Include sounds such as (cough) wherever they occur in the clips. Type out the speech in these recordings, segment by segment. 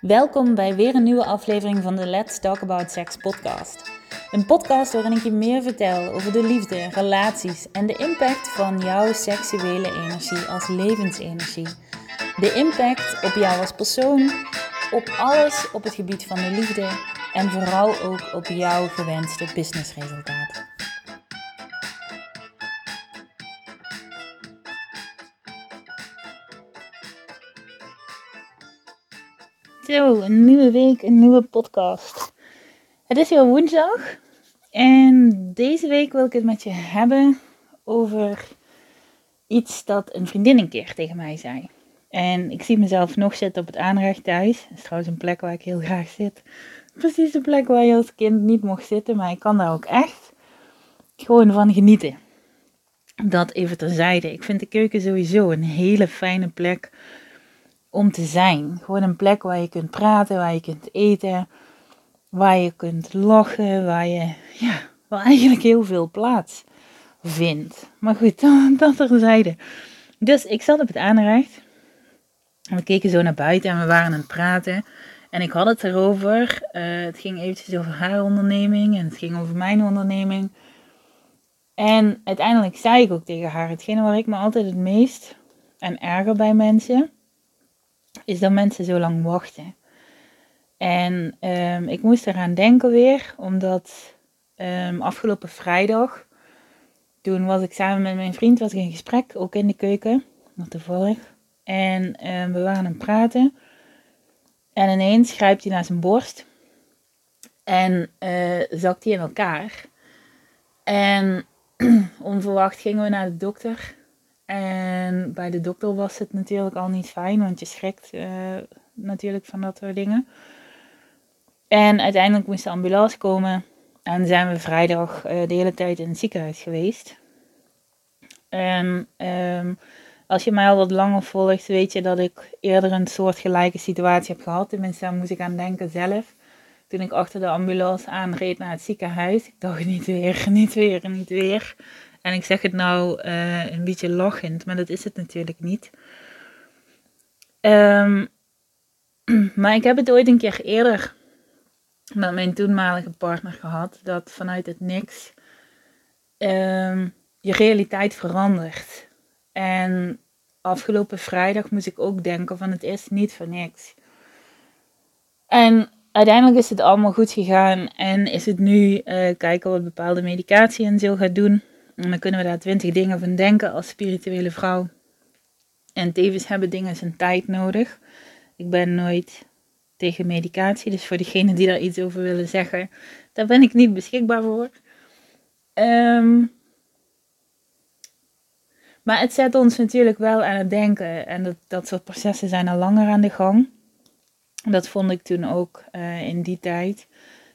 Welkom bij weer een nieuwe aflevering van de Let's Talk About Sex podcast. Een podcast waarin ik je meer vertel over de liefde, relaties en de impact van jouw seksuele energie als levensenergie. De impact op jou als persoon, op alles op het gebied van de liefde en vooral ook op jouw gewenste businessresultaat. Zo, een nieuwe week, een nieuwe podcast. Het is weer woensdag en deze week wil ik het met je hebben over iets dat een vriendin een keer tegen mij zei. En ik zie mezelf nog zitten op het aanrecht thuis. Dat is trouwens een plek waar ik heel graag zit. Precies de plek waar je als kind niet mocht zitten, maar ik kan daar ook echt gewoon van genieten. Dat even terzijde. Ik vind de keuken sowieso een hele fijne plek om te zijn. Gewoon een plek waar je kunt praten, waar je kunt eten, waar je kunt lachen, waar je, ja, waar eigenlijk heel veel plaats vindt. Maar goed, (laughs) dat terzijde. Dus ik zat op het aanrecht. En we keken zo naar buiten en we waren aan het praten. En ik had het erover. Uh, het ging eventjes over haar onderneming en het ging over mijn onderneming. En uiteindelijk zei ik ook tegen haar: hetgene waar ik me altijd het meest en erger bij mensen is dat mensen zo lang wachten. En um, ik moest eraan denken weer, omdat um, afgelopen vrijdag, toen was ik samen met mijn vriend was ik in gesprek, ook in de keuken, nog toevallig. En um, we waren aan het praten. En ineens grijpt hij naar zijn borst. En uh, zakt hij in elkaar. En (clears throat) onverwacht gingen we naar de dokter. En bij de dokter was het natuurlijk al niet fijn, want je schrikt uh, natuurlijk van dat soort dingen. En uiteindelijk moest de ambulance komen. En zijn we vrijdag uh, de hele tijd in het ziekenhuis geweest. En um, als je mij al wat langer volgt, weet je dat ik eerder een soortgelijke situatie heb gehad. Tenminste, daar moest ik aan denken zelf. Toen ik achter de ambulance aanreed naar het ziekenhuis. Ik dacht niet weer, (laughs) niet weer, niet weer. En ik zeg het nou uh, een beetje lachend, maar dat is het natuurlijk niet. Um, (clears throat) maar ik heb het ooit een keer eerder met mijn toenmalige partner gehad. Dat vanuit het niks um, je realiteit verandert. En afgelopen vrijdag moest ik ook denken van het is niet voor niks. En uiteindelijk is het allemaal goed gegaan en is het nu uh, kijken wat bepaalde medicatie en zo gaat doen. En dan kunnen we daar twintig dingen van denken als spirituele vrouw. En tevens hebben dingen zijn tijd nodig. Ik ben nooit tegen medicatie, dus voor degenen die daar iets over willen zeggen, daar ben ik niet beschikbaar voor. Um, maar het zet ons natuurlijk wel aan het denken. En dat, dat soort processen zijn al langer aan de gang. Dat vond ik toen ook uh, in die tijd.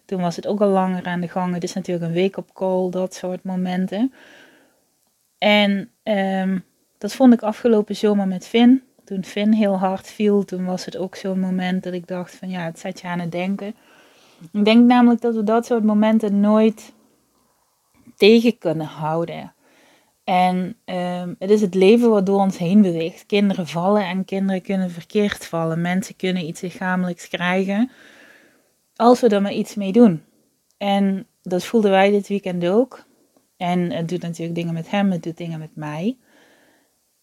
Toen was het ook al langer aan de gang. Het is natuurlijk een week op call, dat soort momenten. En um, dat vond ik afgelopen zomer met Finn. Toen Finn heel hard viel, toen was het ook zo'n moment dat ik dacht van ja, het zet je aan het denken. Ik denk namelijk dat we dat soort momenten nooit tegen kunnen houden. En um, het is het leven wat door ons heen beweegt. Kinderen vallen en kinderen kunnen verkeerd vallen. Mensen kunnen iets lichamelijks krijgen als we er maar iets mee doen. En dat voelden wij dit weekend ook. En het doet natuurlijk dingen met hem, het doet dingen met mij.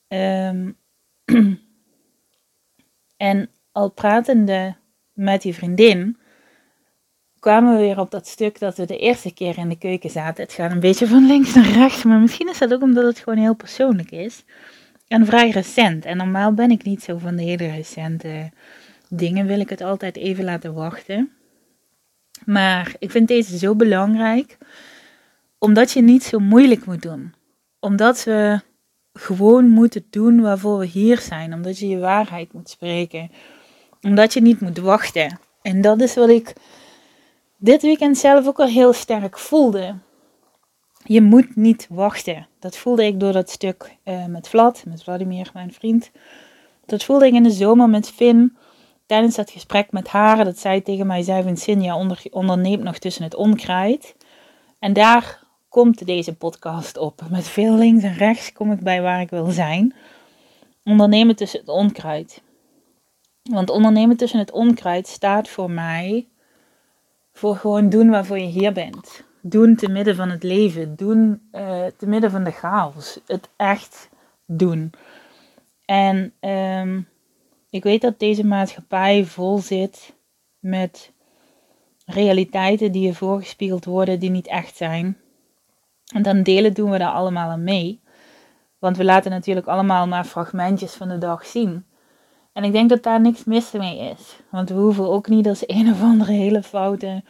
Um, (clears throat) en al pratende met die vriendin, kwamen we weer op dat stuk dat we de eerste keer in de keuken zaten. Het gaat een beetje van links naar rechts, maar misschien is dat ook omdat het gewoon heel persoonlijk is. En vrij recent. En normaal ben ik niet zo van de hele recente dingen, wil ik het altijd even laten wachten. Maar ik vind deze zo belangrijk, omdat je niet zo moeilijk moet doen. Omdat we gewoon moeten doen waarvoor we hier zijn. Omdat je je waarheid moet spreken. Omdat je niet moet wachten. En dat is wat ik dit weekend zelf ook al heel sterk voelde. Je moet niet wachten. Dat voelde ik door dat stuk uh, met Vlad, met Vladimir, mijn vriend. Dat voelde ik in de zomer met Finn. Tijdens dat gesprek met haar, dat zij tegen mij zei Sinja onder, onderneemt nog tussen het onkruid. En daar komt deze podcast op. Met veel links en rechts kom ik bij waar ik wil zijn. Ondernemen tussen het onkruid. Want ondernemen tussen het onkruid staat voor mij voor gewoon doen waarvoor je hier bent. Doen te midden van het leven. Doen uh, te midden van de chaos. Het echt doen. En um, ik weet dat deze maatschappij vol zit met realiteiten die je voorgespiegeld worden die niet echt zijn. En dan delen doen we daar allemaal aan mee. Want we laten natuurlijk allemaal maar fragmentjes van de dag zien. En ik denk dat daar niks mis mee is. Want we hoeven ook niet als een of andere hele foute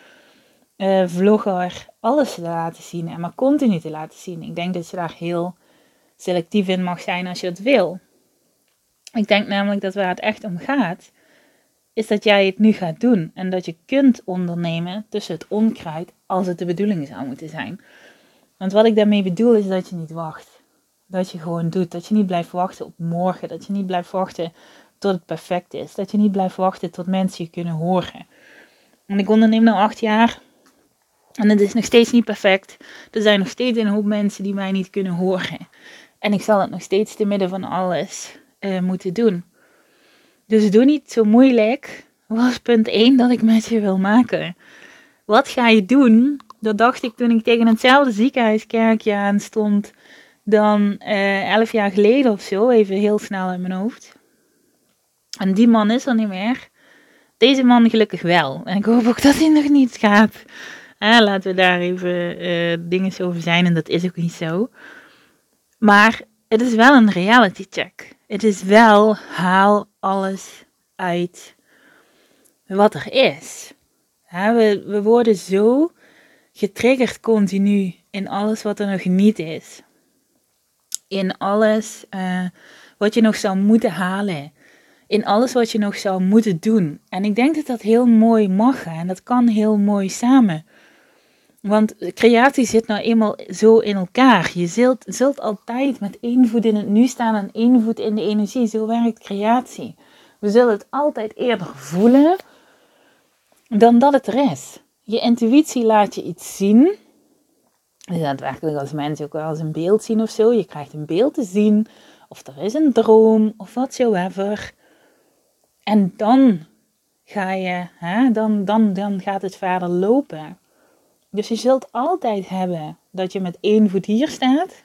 uh, vlogger alles te laten zien. En maar continu te laten zien. Ik denk dat je daar heel selectief in mag zijn als je dat wil. Ik denk namelijk dat waar het echt om gaat, is dat jij het nu gaat doen. En dat je kunt ondernemen tussen het onkruid als het de bedoeling zou moeten zijn. Want wat ik daarmee bedoel is dat je niet wacht. Dat je gewoon doet. Dat je niet blijft wachten op morgen. Dat je niet blijft wachten tot het perfect is. Dat je niet blijft wachten tot mensen je kunnen horen. En ik onderneem nu acht jaar. En het is nog steeds niet perfect. Er zijn nog steeds een hoop mensen die mij niet kunnen horen. En ik zal het nog steeds te midden van alles uh, moeten doen. Dus doe niet zo moeilijk. Was punt 1 dat ik met je wil maken. Wat ga je doen? Dat dacht ik toen ik tegen hetzelfde ziekenhuiskerkje aan stond. Dan uh, elf jaar geleden of zo. Even heel snel in mijn hoofd. En die man is er niet meer. Deze man gelukkig wel. En ik hoop ook dat hij nog niet gaat. Eh, laten we daar even uh, dingen over zijn. En dat is ook niet zo. Maar het is wel een reality check. Het is wel haal alles uit wat er is. we, we worden zo getriggerd continu in alles wat er nog niet is. In alles uh, wat je nog zou moeten halen. In alles wat je nog zou moeten doen. En ik denk dat dat heel mooi mag en dat kan heel mooi samen. Want creatie zit nou eenmaal zo in elkaar. Je zult, zult altijd met één voet in het nu staan en één voet in de energie. Zo werkt creatie. We zullen het altijd eerder voelen dan dat het er is. Je intuïtie laat je iets zien. Daadwerkelijk als mensen ook wel eens een beeld zien of zo. Je krijgt een beeld te zien. Of er is een droom of watsoever. En dan ga je, hè, dan, dan, dan gaat het verder lopen. Dus je zult altijd hebben dat je met één voet hier staat.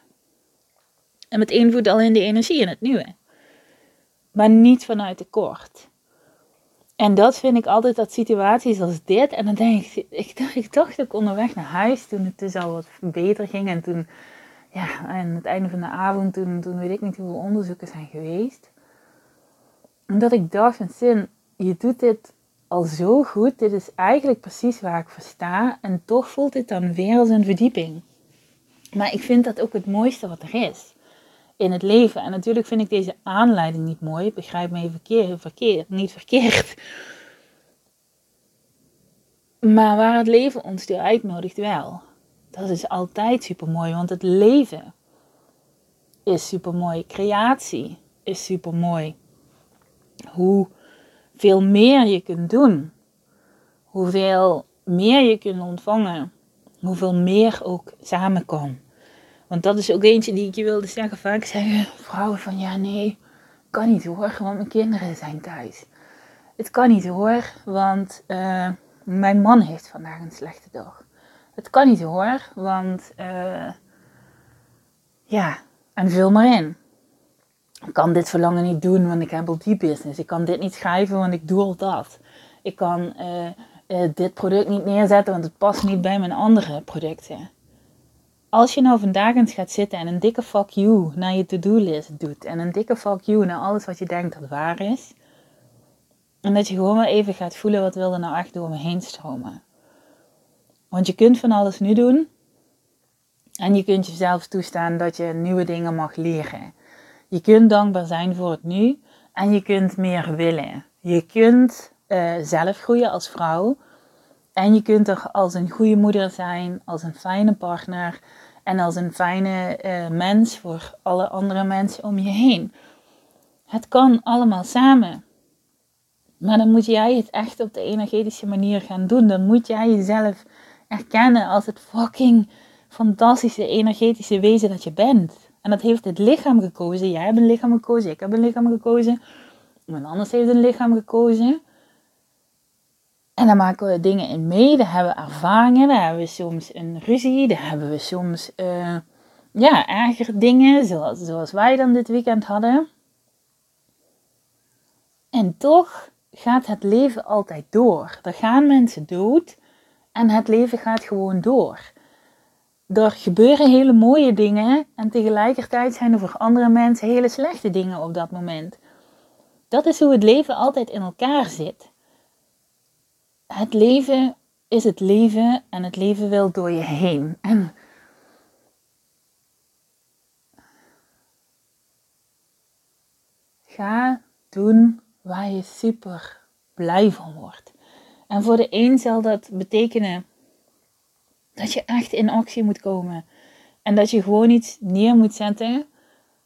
En met één voet al in de energie in het nieuwe. Maar niet vanuit tekort. En dat vind ik altijd dat situaties als dit. En dan denk ik, ik dacht, ik ook onderweg naar huis toen het dus al wat beter ging. En toen, ja, aan het einde van de avond, toen, toen weet ik niet hoeveel onderzoeken zijn geweest. En dat ik dacht van zin, je doet dit al zo goed. Dit is eigenlijk precies waar ik voor sta. En toch voelt dit dan weer als een verdieping. Maar ik vind dat ook het mooiste wat er is in het leven. En natuurlijk vind ik deze aanleiding niet mooi. Begrijp me even verkeerd, niet verkeerd. Maar waar het leven ons toe uitnodigt wel. Dat is altijd super mooi, want het leven is super mooi. Creatie is super mooi. Hoe veel meer je kunt doen. Hoeveel meer je kunt ontvangen. Hoeveel meer ook samen kan. Want dat is ook eentje die ik je wilde zeggen. Vaak zeggen vrouwen van ja nee, kan niet hoor, want mijn kinderen zijn thuis. Het kan niet hoor, want uh, mijn man heeft vandaag een slechte dag. Het kan niet hoor, want uh, ja, en vul maar in. Ik kan dit verlangen niet doen, want ik heb al die business. Ik kan dit niet schrijven, want ik doe al dat. Ik kan uh, uh, dit product niet neerzetten, want het past niet bij mijn andere producten. Als je nou vandaag eens gaat zitten en een dikke fuck you naar je to-do-list doet. En een dikke fuck you naar alles wat je denkt dat waar is. En dat je gewoon maar even gaat voelen wat wil er nou echt door me heen stromen. Want je kunt van alles nu doen. En je kunt jezelf toestaan dat je nieuwe dingen mag leren. Je kunt dankbaar zijn voor het nu. En je kunt meer willen. Je kunt uh, zelf groeien als vrouw. En je kunt er als een goede moeder zijn, als een fijne partner en als een fijne uh, mens voor alle andere mensen om je heen. Het kan allemaal samen. Maar dan moet jij het echt op de energetische manier gaan doen. Dan moet jij jezelf erkennen als het fucking fantastische energetische wezen dat je bent. En dat heeft het lichaam gekozen. Jij hebt een lichaam gekozen, ik heb een lichaam gekozen. Iemand anders heeft een lichaam gekozen. En daar maken we dingen in mee. Daar hebben we ervaringen. Daar hebben we soms een ruzie. Daar hebben we soms uh, ja, erger dingen. Zoals, zoals wij dan dit weekend hadden. En toch gaat het leven altijd door. Er gaan mensen dood. En het leven gaat gewoon door. Er gebeuren hele mooie dingen. En tegelijkertijd zijn er voor andere mensen hele slechte dingen op dat moment. Dat is hoe het leven altijd in elkaar zit het leven is het leven en het leven wil door je heen. En ga doen waar je super blij van wordt. En voor de een zal dat betekenen dat je echt in actie moet komen. En dat je gewoon iets neer moet zetten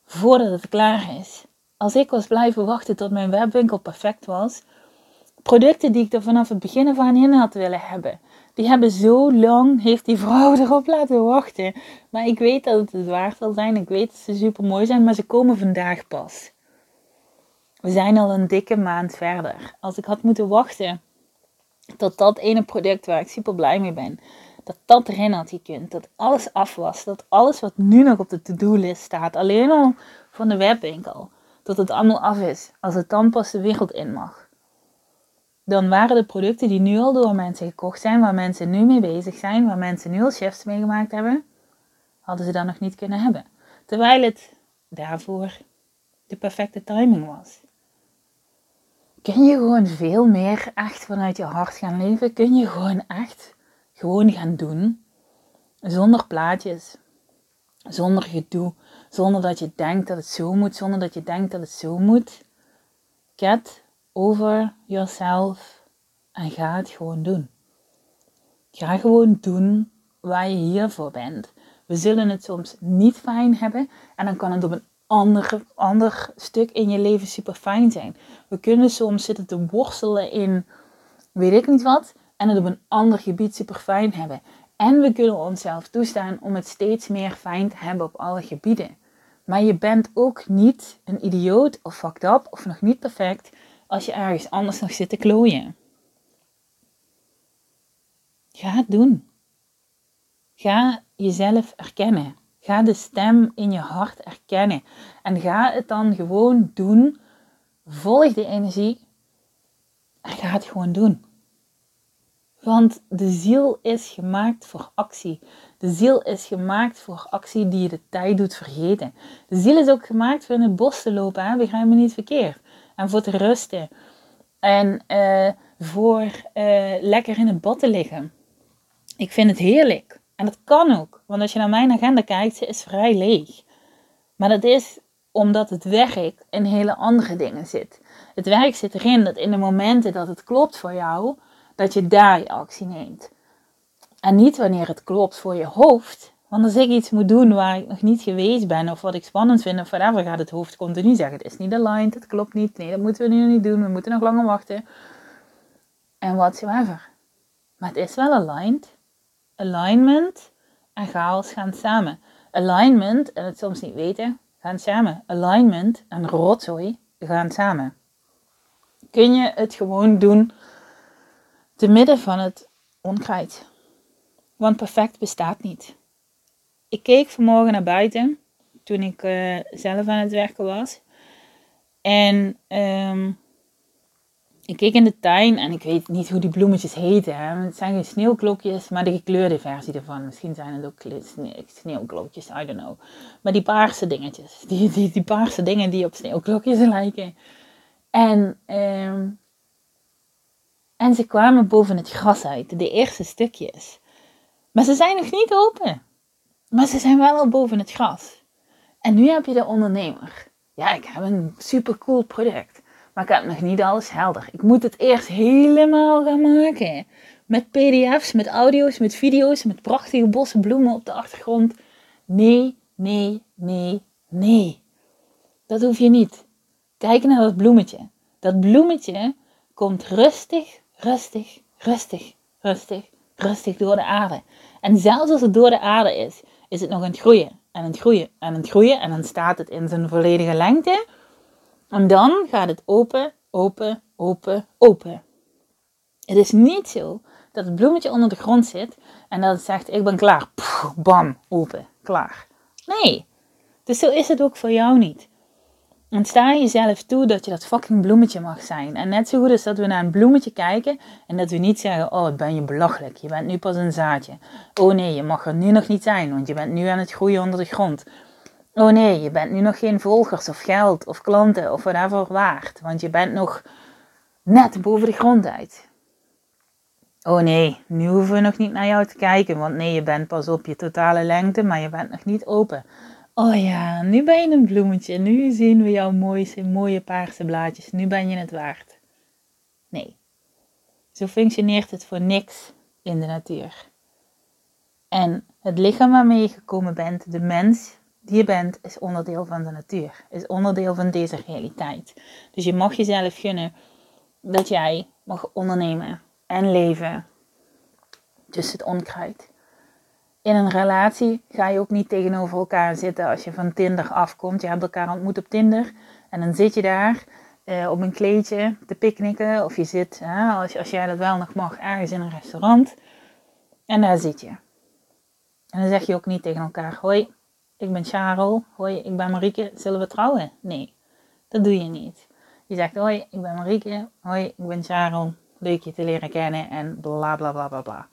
voordat het klaar is. Als ik was blijven wachten tot mijn webwinkel perfect was, producten die ik er vanaf het begin aan in had willen hebben. Die hebben zo lang, heeft die vrouw (laughs) erop laten wachten. Maar ik weet dat het het waard zal zijn. Ik weet dat ze super mooi zijn, maar ze komen vandaag pas. We zijn al een dikke maand verder. Als ik had moeten wachten tot dat ene product waar ik super blij mee ben, dat dat erin had gekund, dat alles af was, dat alles wat nu nog op de to-do-list staat, alleen al van de webwinkel, dat het allemaal af is, als het dan pas de wereld in mag dan waren de producten die nu al door mensen gekocht zijn, waar mensen nu mee bezig zijn, waar mensen nu al shifts mee gemaakt hebben, hadden ze dan nog niet kunnen hebben. Terwijl het daarvoor de perfecte timing was. Kun je gewoon veel meer echt vanuit je hart gaan leven? Kun je gewoon echt gewoon gaan doen? Zonder plaatjes, zonder gedoe, zonder dat je denkt dat het zo moet, zonder dat je denkt dat het zo moet. Get over jezelf en ga het gewoon doen. Ga gewoon doen waar je hier voor bent. We zullen het soms niet fijn hebben en dan kan het op een ander, ander stuk in je leven super fijn zijn. We kunnen soms zitten te worstelen in weet ik niet wat en het op een ander gebied super fijn hebben. En we kunnen onszelf toestaan om het steeds meer fijn te hebben op alle gebieden. Maar je bent ook niet een idioot of fucked up of nog niet perfect als je ergens anders nog zit te klooien. Ga het doen. Ga jezelf erkennen. Ga de stem in je hart erkennen. En ga het dan gewoon doen. Volg de energie. En ga het gewoon doen. Want de ziel is gemaakt voor actie. De ziel is gemaakt voor actie die je de tijd doet vergeten. De ziel is ook gemaakt voor in het bos te lopen, hè? begrijp me niet verkeerd en voor te rusten. En uh, voor uh, lekker in het bad te liggen. Ik vind het heerlijk. En dat kan ook. Want als je naar mijn agenda kijkt, ze is vrij leeg. Maar dat is omdat het werk in hele andere dingen zit. Het werk zit erin dat in de momenten dat het klopt voor jou, dat je daar je actie neemt. En niet wanneer het klopt voor je hoofd, want als ik iets moet doen waar ik nog niet geweest ben, of wat ik spannend vind, of whatever, gaat het hoofd continu zeggen: Het is niet aligned, het klopt niet, nee, dat moeten we nu niet doen, we moeten nog langer wachten. En whatsoever. Maar het is wel aligned. Alignment en chaos gaan samen. Alignment en het soms niet weten gaan samen. Alignment en rotzooi gaan samen. Kun je het gewoon doen te midden van het onkruid? Want perfect bestaat niet ik keek vanmorgen naar buiten toen ik uh, zelf aan het werken was. En um, ik keek in de tuin en ik weet niet hoe die bloemetjes heten. Het zijn geen sneeuwklokjes, maar de gekleurde versie ervan. Misschien zijn het ook sneeuwklokjes, I don't know. Maar die paarse dingetjes. Die, die, die paarse dingen die op sneeuwklokjes lijken. En, um, en ze kwamen boven het gras uit, de eerste stukjes. Maar ze zijn nog niet open. Maar ze zijn wel al boven het gras. En nu heb je de ondernemer. Ja, ik heb een super cool product. Maar ik heb nog niet alles helder. Ik moet het eerst helemaal gaan maken. Met pdf's, met audio's, met video's, met prachtige bossen bloemen op de achtergrond. Nee, nee, nee, nee. Dat hoef je niet. Kijk naar dat bloemetje. Dat bloemetje komt rustig, rustig, rustig, rustig, rustig door de aarde. En zelfs als het door de aarde is, is het nog aan het groeien en aan het groeien en aan het groeien. En dan staat het in zijn volledige lengte. En dan gaat het open, open, open, open. Het is niet zo dat het bloemetje onder de grond zit en dat het zegt: Ik ben klaar. bam, open, klaar. Nee. Dus zo is het ook voor jou niet. En sta jezelf toe dat je dat fucking bloemetje mag zijn. En net zo goed is dat we naar een bloemetje kijken en dat we niet zeggen: Oh, ben je belachelijk. Je bent nu pas een zaadje. Oh nee, je mag er nu nog niet zijn, want je bent nu aan het groeien onder de grond. Oh nee, je bent nu nog geen volgers of geld of klanten of whatever waard, want je bent nog net boven de grond uit. Oh nee, nu hoeven we nog niet naar jou te kijken, want nee, je bent pas op je totale lengte, maar je bent nog niet open. Oh ja, nu ben je een bloemetje. Nu zien we jouw mooie, mooie paarse blaadjes. Nu ben je het waard. Nee. Zo functioneert het voor niks in de natuur. En het lichaam waarmee je gekomen bent, de mens die je bent, is onderdeel van de natuur. Is onderdeel van deze realiteit. Dus je mag jezelf gunnen dat jij mag ondernemen en leven tussen het onkruid in een relatie ga je ook niet tegenover elkaar zitten als je van Tinder afkomt. Je hebt elkaar ontmoet op Tinder en dan zit je daar uh, op een kleedje te picknicken. Of je zit, als, als jij dat wel nog mag, ergens in een restaurant. En daar zit je. En dan zeg je ook niet tegen elkaar: Hoi, ik ben Charles. Hoi, ik ben Marieke. Zullen we trouwen? Nee, dat doe je niet. Je zegt: Hoi, ik ben Marieke. Hoi, ik ben Charles. Leuk je te leren kennen en bla bla bla bla bla.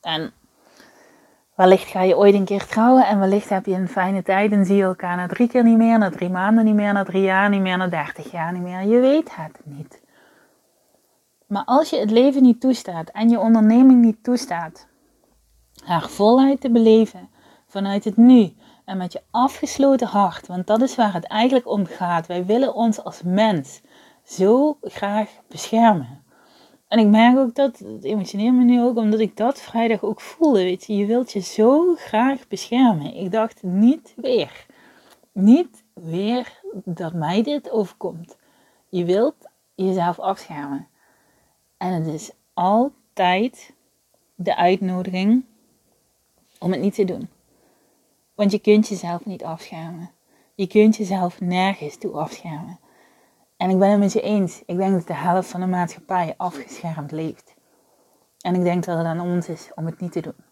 En Wellicht ga je ooit een keer trouwen en wellicht heb je een fijne tijd en zie je elkaar na drie keer niet meer, na drie maanden niet meer, na drie jaar niet meer, na dertig jaar niet meer. Je weet het niet. Maar als je het leven niet toestaat en je onderneming niet toestaat, haar voluit te beleven vanuit het nu en met je afgesloten hart, want dat is waar het eigenlijk om gaat. Wij willen ons als mens zo graag beschermen. En ik merk ook dat, het emotioneert me nu ook, omdat ik dat vrijdag ook voelde. Weet je, je wilt je zo graag beschermen. Ik dacht, niet weer. Niet weer dat mij dit overkomt. Je wilt jezelf afschermen. En het is altijd de uitnodiging om het niet te doen. Want je kunt jezelf niet afschermen. Je kunt jezelf nergens toe afschermen. En ik ben het met je eens. Ik denk dat de helft van de maatschappij afgeschermd leeft. En ik denk dat het aan ons is om het niet te doen.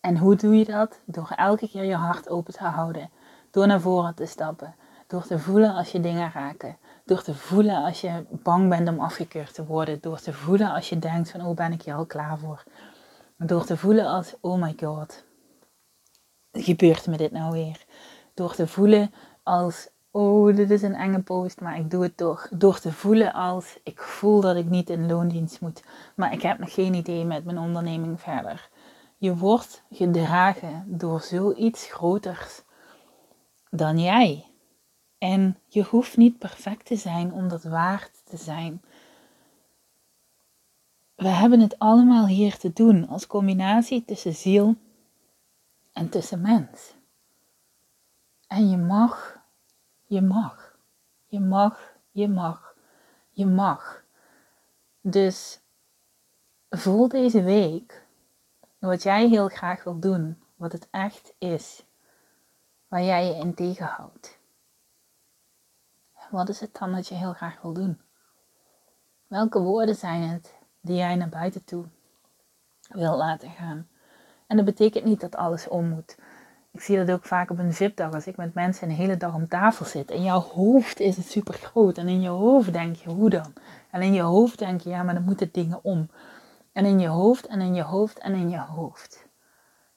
En hoe doe je dat? Door elke keer je hart open te houden. Door naar voren te stappen. Door te voelen als je dingen raken. Door te voelen als je bang bent om afgekeurd te worden. Door te voelen als je denkt van, oh ben ik hier al klaar voor. Door te voelen als, oh my god, gebeurt me dit nou weer? Door te voelen als, oh, dit is een enge post, maar ik doe het toch. Door te voelen als, ik voel dat ik niet in loondienst moet, maar ik heb nog geen idee met mijn onderneming verder. Je wordt gedragen door zoiets groters dan jij. En je hoeft niet perfect te zijn om dat waard te zijn. We hebben het allemaal hier te doen als combinatie tussen ziel en tussen mens. En je mag je mag. Je mag, je mag, je mag. Dus voel deze week wat jij heel graag wil doen, wat het echt is, waar jij je in tegenhoudt. Wat is het dan dat je heel graag wil doen? Welke woorden zijn het die jij naar buiten toe wil laten gaan? En dat betekent niet dat alles om moet. Ik zie dat ook vaak op een VIP-dag als ik met mensen een hele dag om tafel zit. In jouw hoofd is het super groot. En in je hoofd denk je, hoe dan? En in je hoofd denk je, ja, maar dan moeten dingen om. En in je hoofd en in je hoofd en in je hoofd.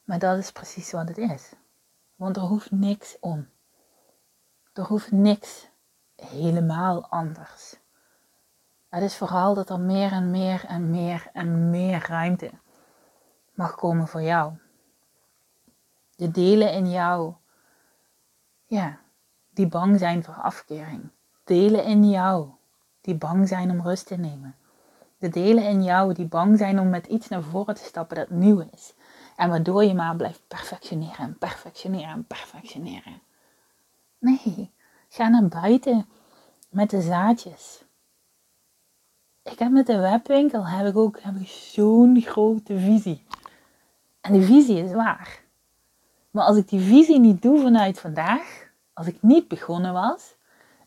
Maar dat is precies wat het is. Want er hoeft niks om. Er hoeft niks helemaal anders. Het is vooral dat er meer en meer en meer en meer ruimte mag komen voor jou de delen in jou, ja, die bang zijn voor afkeuring. Delen in jou, die bang zijn om rust te nemen. De delen in jou die bang zijn om met iets naar voren te stappen dat nieuw is. En waardoor je maar blijft perfectioneren en perfectioneren en perfectioneren. Nee, ga naar buiten met de zaadjes. Ik heb met de webwinkel heb ik ook heb ik zo'n grote visie. En die visie is waar. Maar als ik die visie niet doe vanuit vandaag, als ik niet begonnen was,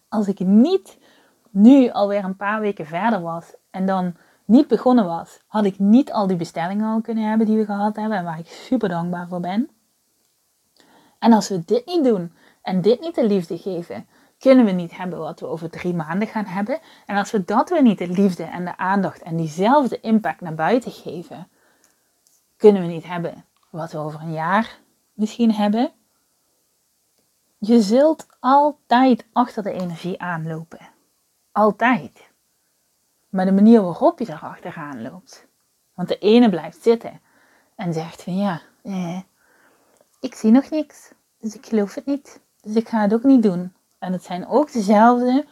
als ik niet nu alweer een paar weken verder was en dan niet begonnen was, had ik niet al die bestellingen al kunnen hebben die we gehad hebben en waar ik super dankbaar voor ben. En als we dit niet doen en dit niet de liefde geven, kunnen we niet hebben wat we over drie maanden gaan hebben. En als we dat weer niet de liefde en de aandacht en diezelfde impact naar buiten geven, kunnen we niet hebben wat we over een jaar misschien hebben. Je zult altijd achter de energie aanlopen. Altijd. Maar de manier waarop je erachteraan loopt. Want de ene blijft zitten en zegt van ja, eh, ik zie nog niks. Dus ik geloof het niet. Dus ik ga het ook niet doen. En het zijn ook dezelfde.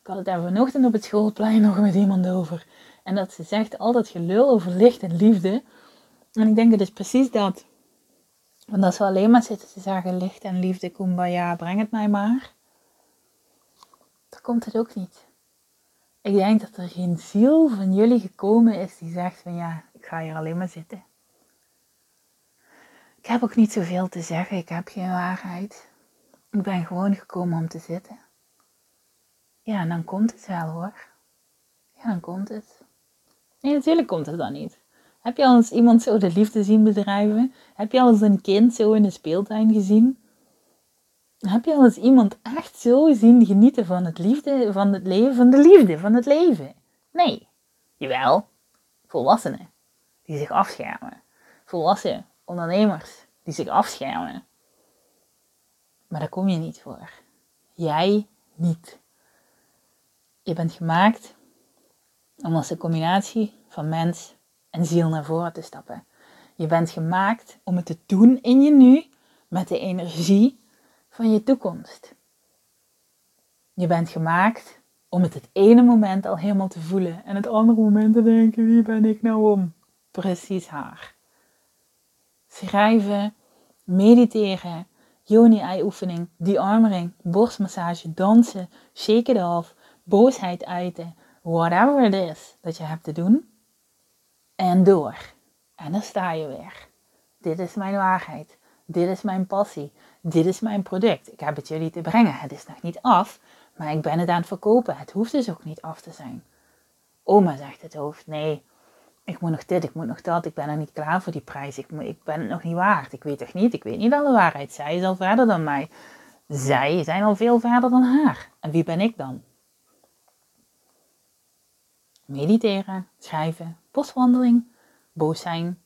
Ik had het daar vanochtend op het schoolplein nog met iemand over. En dat ze zegt altijd gelul over licht en liefde. En ik denk het is precies dat. Want als we alleen maar zitten te zeggen licht en liefde, kumbaya, breng het mij maar. Dan komt het ook niet. Ik denk dat er geen ziel van jullie gekomen is die zegt van ja, ik ga hier alleen maar zitten. Ik heb ook niet zoveel te zeggen, ik heb geen waarheid. Ik ben gewoon gekomen om te zitten. Ja, en dan komt het wel hoor. Ja, dan komt het. Nee, natuurlijk komt het dan niet. Heb je al eens iemand zo de liefde zien bedrijven? Heb je al eens een kind zo in de speeltuin gezien? Heb je al eens iemand echt zo zien genieten van het liefde, van het leven, van de liefde, van het leven? Nee. Jawel. Volwassenen die zich afschermen. Volwassen ondernemers die zich afschermen. Maar daar kom je niet voor. Jij niet. Je bent gemaakt om als een combinatie van mens en ziel naar voren te stappen. Je bent gemaakt om het te doen in je nu met de energie van je toekomst. Je bent gemaakt om het het ene moment al helemaal te voelen en het andere moment te denken: wie ben ik nou om? Precies haar. Schrijven, mediteren, Yoni-ei-oefening, die-armering, borstmassage, dansen, shake it off, boosheid uiten, whatever it is dat je hebt te doen. En door. En dan sta je weer. Dit is mijn waarheid. Dit is mijn passie. Dit is mijn product. Ik heb het jullie te brengen. Het is nog niet af, maar ik ben het aan het verkopen. Het hoeft dus ook niet af te zijn. Oma zegt het hoofd. Nee, ik moet nog dit, ik moet nog dat, ik ben er niet klaar voor die prijs, ik, ik ben het nog niet waard, ik weet toch niet, ik weet niet alle waarheid. Zij is al verder dan mij. Zij zijn al veel verder dan haar. En wie ben ik dan? Mediteren, schrijven, boswandeling, boos zijn,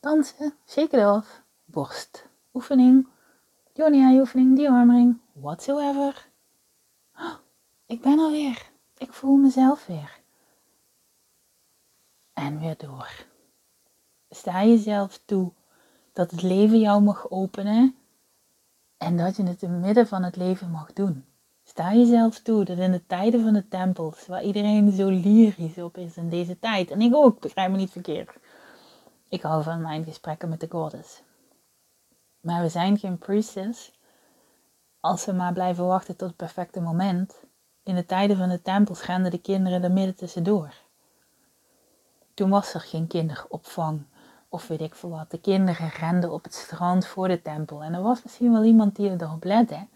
dansen, shake it off, borst, oefening, Jonia oefening, die whatsoever. (gasps) Ik ben er weer. Ik voel mezelf weer en weer door. Sta jezelf toe dat het leven jou mag openen en dat je het in het midden van het leven mag doen. Sta jezelf toe dat in de tijden van de tempels, waar iedereen zo lyrisch op is in deze tijd, en ik ook, begrijp me niet verkeerd. Ik hou van mijn gesprekken met de goddess. Maar we zijn geen priestess als we maar blijven wachten tot het perfecte moment. In de tijden van de tempels renden de kinderen er midden tussendoor. Toen was er geen kinderopvang of weet ik veel wat. De kinderen renden op het strand voor de tempel. En er was misschien wel iemand die erop lette.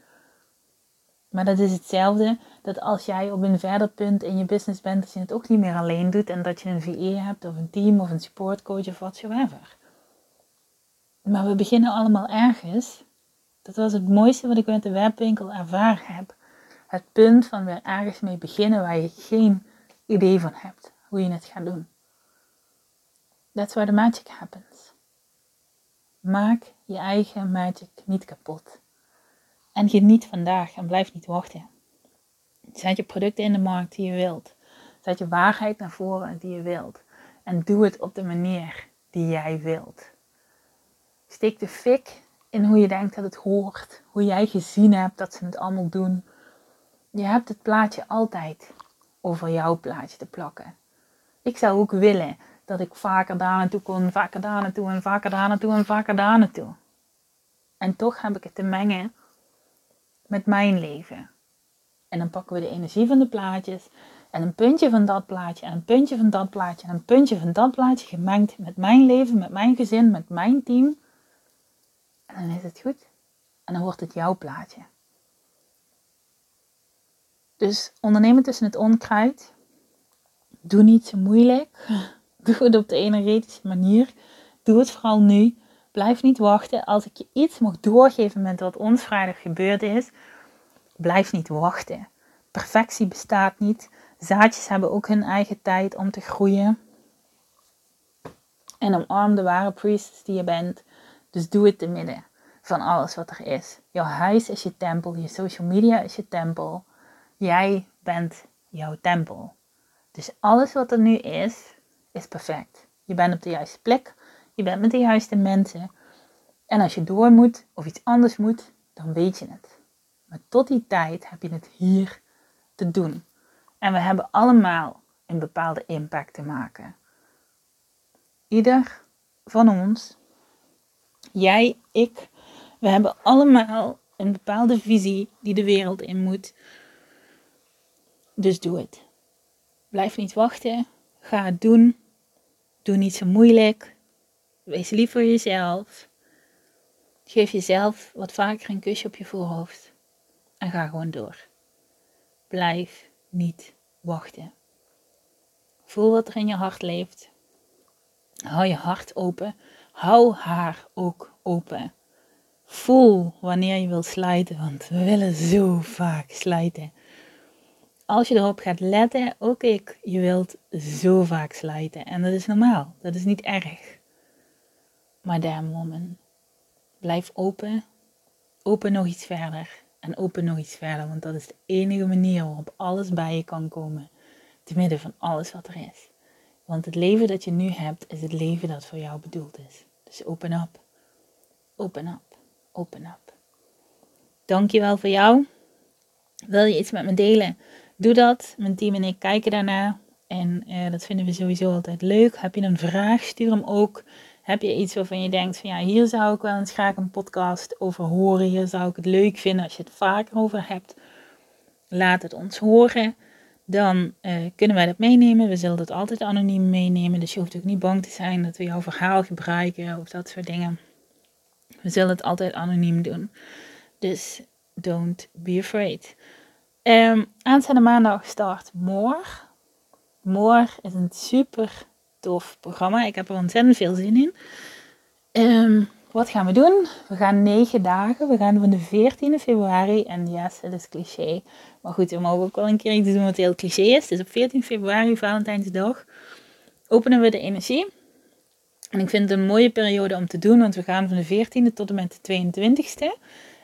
Maar dat is hetzelfde dat als jij op een verder punt in je business bent, dat je het ook niet meer alleen doet en dat je een VE hebt of een team of een supportcoach of whatsoever. Maar we beginnen allemaal ergens. Dat was het mooiste wat ik met de webwinkel ervaren heb. Het punt van weer ergens mee beginnen waar je geen idee van hebt hoe je het gaat doen. That's where the magic happens. Maak je eigen magic niet kapot. En geniet vandaag en blijf niet wachten. Zet je producten in de markt die je wilt. Zet je waarheid naar voren die je wilt. En doe het op de manier die jij wilt. Steek de fik in hoe je denkt dat het hoort. Hoe jij gezien hebt dat ze het allemaal doen. Je hebt het plaatje altijd over jouw plaatje te plakken. Ik zou ook willen dat ik vaker daar naartoe kon, vaker daar naartoe en vaker daar naartoe en vaker daar naartoe. En toch heb ik het te mengen met mijn leven. En dan pakken we de energie van de plaatjes en een puntje van dat plaatje en een puntje van dat plaatje en een puntje van dat plaatje gemengd met mijn leven, met mijn gezin, met mijn team. En dan is het goed. En dan wordt het jouw plaatje. Dus ondernemen tussen het onkruid. Doe niet zo moeilijk. (laughs) Doe het op de energetische manier. Doe het vooral nu. Blijf niet wachten. Als ik je iets mag doorgeven met wat ons vrijdag gebeurd is, blijf niet wachten. Perfectie bestaat niet. Zaadjes hebben ook hun eigen tijd om te groeien. En omarm de ware priestess die je bent. Dus doe het te midden van alles wat er is. Jouw huis is je tempel, je social media is je tempel. Jij bent jouw tempel. Dus alles wat er nu is, is perfect. Je bent op de juiste plek, je bent met de juiste mensen. En als je door moet of iets anders moet, dan weet je het. Maar tot die tijd heb je het hier te doen. En we hebben allemaal een bepaalde impact te maken. Ieder van ons, jij, ik, we hebben allemaal een bepaalde visie die de wereld in moet. Dus doe het. Blijf niet wachten. Ga het doen. Doe niet zo moeilijk. Wees lief voor jezelf. Geef jezelf wat vaker een kusje op je voorhoofd. En ga gewoon door. Blijf niet wachten. Voel wat er in je hart leeft. Hou je hart open. Hou haar ook open. Voel wanneer je wilt slijten, want we willen zo vaak slijten. Als je erop gaat letten, ook ik, je wilt zo vaak slijten. En dat is normaal, dat is niet erg. Maar damn woman, blijf open. Open nog iets verder. En open nog iets verder, want dat is de enige manier waarop alles bij je kan komen. Te midden van alles wat er is. Want het leven dat je nu hebt, is het leven dat voor jou bedoeld is. Dus open up. Open up. Open up. Dankjewel voor jou. Wil je iets met me delen? Doe dat. Mijn team en ik kijken daarna. En uh, dat vinden we sowieso altijd leuk. Heb je een vraag? Stuur hem ook. Heb je iets waarvan je denkt van ja, hier zou ik wel eens graag een podcast over horen. Hier zou ik het leuk vinden als je het vaker over hebt. Laat het ons horen. Dan uh, kunnen wij dat meenemen. We zullen dat altijd anoniem meenemen. Dus je hoeft ook niet bang te zijn dat we jouw verhaal gebruiken of dat soort dingen. We zullen het altijd anoniem doen. Dus don't be afraid. Um, aanstaande maandag start More. More is een super tof programma. Ik heb er ontzettend veel zin in. Um, wat gaan we doen? We gaan negen dagen. We gaan van de 14e februari. En yes, het is cliché. Maar goed, we mogen ook wel een keer iets doen wat heel cliché is. Dus op 14 februari, Valentijnsdag, openen we de energie. En ik vind het een mooie periode om te doen, want we gaan van de 14e tot en met de 22e.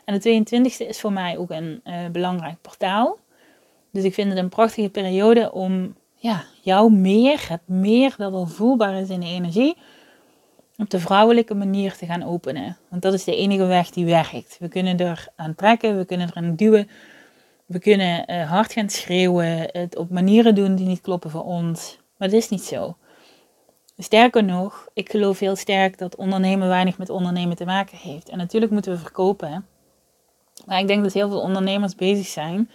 En de 22e is voor mij ook een uh, belangrijk portaal. Dus ik vind het een prachtige periode om ja, jou meer, het meer dat al voelbaar is in de energie, op de vrouwelijke manier te gaan openen. Want dat is de enige weg die werkt. We kunnen er aan trekken, we kunnen er aan duwen, we kunnen uh, hard gaan schreeuwen, het op manieren doen die niet kloppen voor ons. Maar dat is niet zo. Sterker nog, ik geloof heel sterk dat ondernemen weinig met ondernemen te maken heeft. En natuurlijk moeten we verkopen. Maar ik denk dat heel veel ondernemers bezig zijn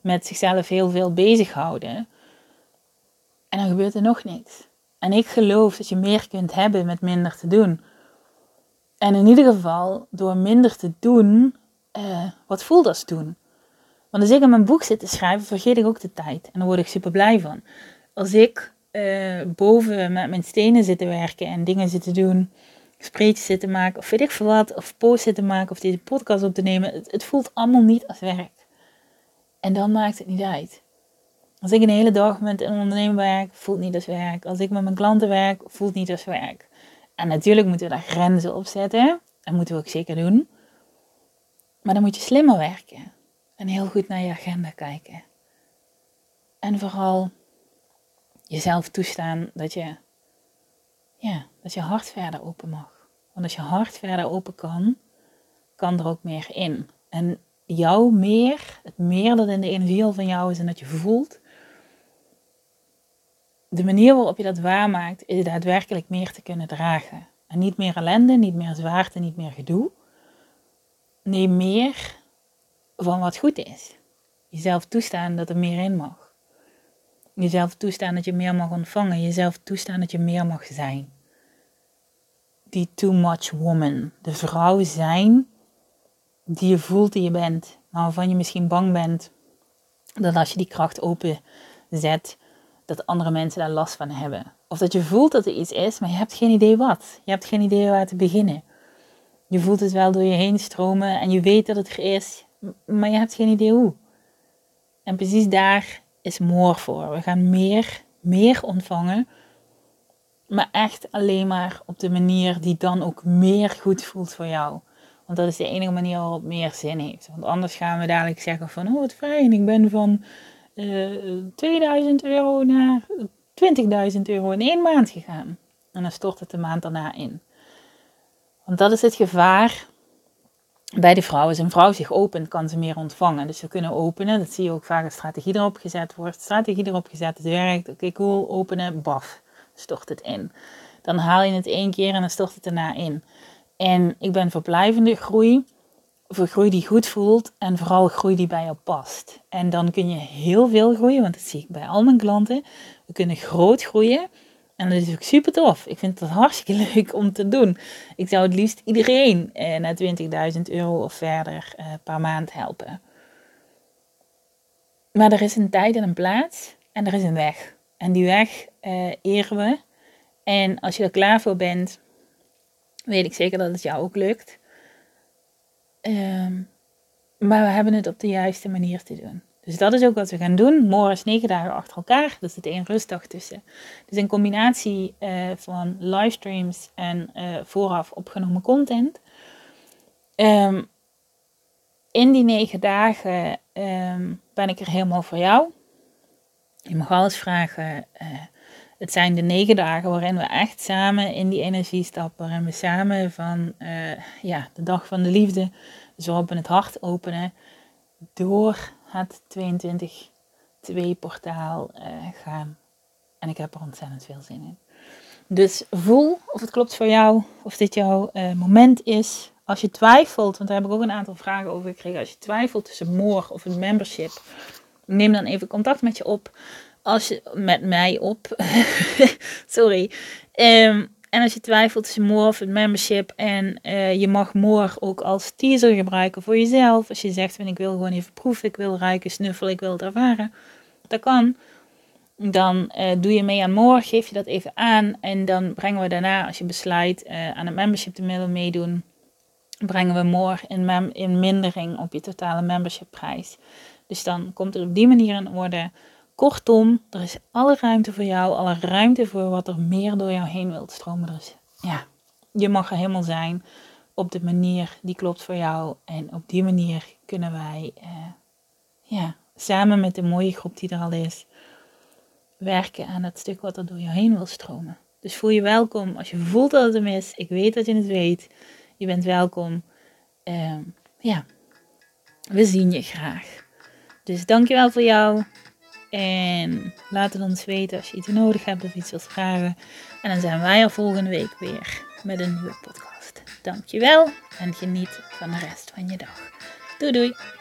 met zichzelf heel veel bezighouden. En dan gebeurt er nog niks. En ik geloof dat je meer kunt hebben met minder te doen. En in ieder geval, door minder te doen, uh, wat voelt als doen? Want als ik aan mijn boek zit te schrijven, vergeet ik ook de tijd. En daar word ik super blij van. Als ik uh, boven met mijn stenen zit te werken en dingen zitten doen, spreetjes zitten maken, of weet ik veel wat, of posts zitten maken, of deze podcast op te nemen, het, het voelt allemaal niet als werk. En dan maakt het niet uit. Als ik een hele dag met een ondernemer werk, voelt niet als werk. Als ik met mijn klanten werk, voelt niet als werk. En natuurlijk moeten we daar grenzen op zetten. Dat moeten we ook zeker doen. Maar dan moet je slimmer werken. En heel goed naar je agenda kijken. En vooral jezelf toestaan dat je, ja, dat je hart verder open mag. Want als je hart verder open kan, kan er ook meer in. En jou meer, het meer dat in de energie van jou is en dat je voelt, de manier waarop je dat waarmaakt, is daadwerkelijk meer te kunnen dragen. En niet meer ellende, niet meer zwaarte, niet meer gedoe. Nee, meer van wat goed is. Jezelf toestaan dat er meer in mag. Jezelf toestaan dat je meer mag ontvangen. Jezelf toestaan dat je meer mag zijn. Die too much woman. De vrouw zijn die je voelt die je bent. Maar waarvan je misschien bang bent dat als je die kracht openzet, dat andere mensen daar last van hebben. Of dat je voelt dat er iets is, maar je hebt geen idee wat. Je hebt geen idee waar te beginnen. Je voelt het wel door je heen stromen en je weet dat het er is, maar je hebt geen idee hoe. En precies daar is more voor. We gaan meer, meer ontvangen, maar echt alleen maar op de manier die dan ook meer goed voelt voor jou. Want dat is de enige manier waarop meer zin heeft. Want anders gaan we dadelijk zeggen van, oh wat fijn, ik ben van uh, eh, 2000 euro naar 20.000 euro in één maand gegaan. En dan stort het de maand daarna in. Want dat is het gevaar bij de vrouw. Als een vrouw zich opent, kan ze meer ontvangen. Dus we kunnen openen. Dat zie je ook vaak als strategie erop gezet wordt. Strategie erop gezet, het werkt. Oké, cool, openen, baf, stort het in. Dan haal je het één keer en dan stort het daarna in. En ik ben voor blijvende groei, voor groei die goed voelt en vooral groei die bij jou past. En dan kun je heel veel groeien, want dat zie ik bij al mijn klanten. We kunnen groot groeien. En dat is ook super tof. Ik vind het hartstikke (laughs) leuk om te doen. Ik zou het liefst iedereen eh, naar 20.000 euro of verder eh, per maand helpen. Maar er is een tijd en een plaats en er is een weg. En die weg eh, eren we. En als je er klaar voor bent, weet ik zeker dat het jou ook lukt. Ehm, maar we hebben het op de juiste manier te doen. Dus dat is ook wat we gaan doen. Morgen negen dagen achter elkaar. Er zit één rustdag tussen. Dus een combinatie uh, van livestreams en uh, vooraf opgenomen content. Um, in die negen dagen um, ben ik er helemaal voor jou. Je mag alles vragen. Uh, het zijn de negen dagen waarin we echt samen in die energie stappen. Waarin we samen van ja, de dag van de liefde, waarop we het hart openen, door het 22-2 portaal uh, gaan. En ik heb er ontzettend veel zin in. Dus voel of het klopt voor jou, of dit jouw uh, moment is. Als je twijfelt, want daar heb ik ook een aantal vragen over gekregen. Als je twijfelt tussen morgen of een membership, neem dan even contact met je op. Als je, met mij op. (laughs) Sorry. Um, en als je twijfelt tussen More of het membership en uh, je mag More ook als teaser gebruiken voor jezelf. Als je zegt van ik wil gewoon even proeven, ik wil ruiken, snuffelen, ik wil het ervaren. Dat kan. Dan uh, doe je mee aan More, geef je dat even aan. En dan brengen we daarna, als je besluit uh, aan het membership te willen meedoen, brengen we More in, in mindering op je totale membership prijs. Dus dan komt het op die manier in orde. Kortom, er is alle ruimte voor jou, alle ruimte voor wat er meer door jou heen wilt stromen. Dus ja, je mag er helemaal zijn op de manier die klopt voor jou. En op die manier kunnen wij, eh, ja, samen met de mooie groep die er al is, werken aan het stuk wat er door jou heen wil stromen. Dus voel je welkom. Als je voelt dat het hem is, ik weet dat je het weet. Je bent welkom. Uh, ja, we zien je graag. Dus dankjewel voor jou. En laat het ons weten als je iets nodig hebt of iets wilt vragen. En dan zijn wij er volgende week weer met een nieuwe podcast. Dankjewel en geniet van de rest van je dag. Doei doei!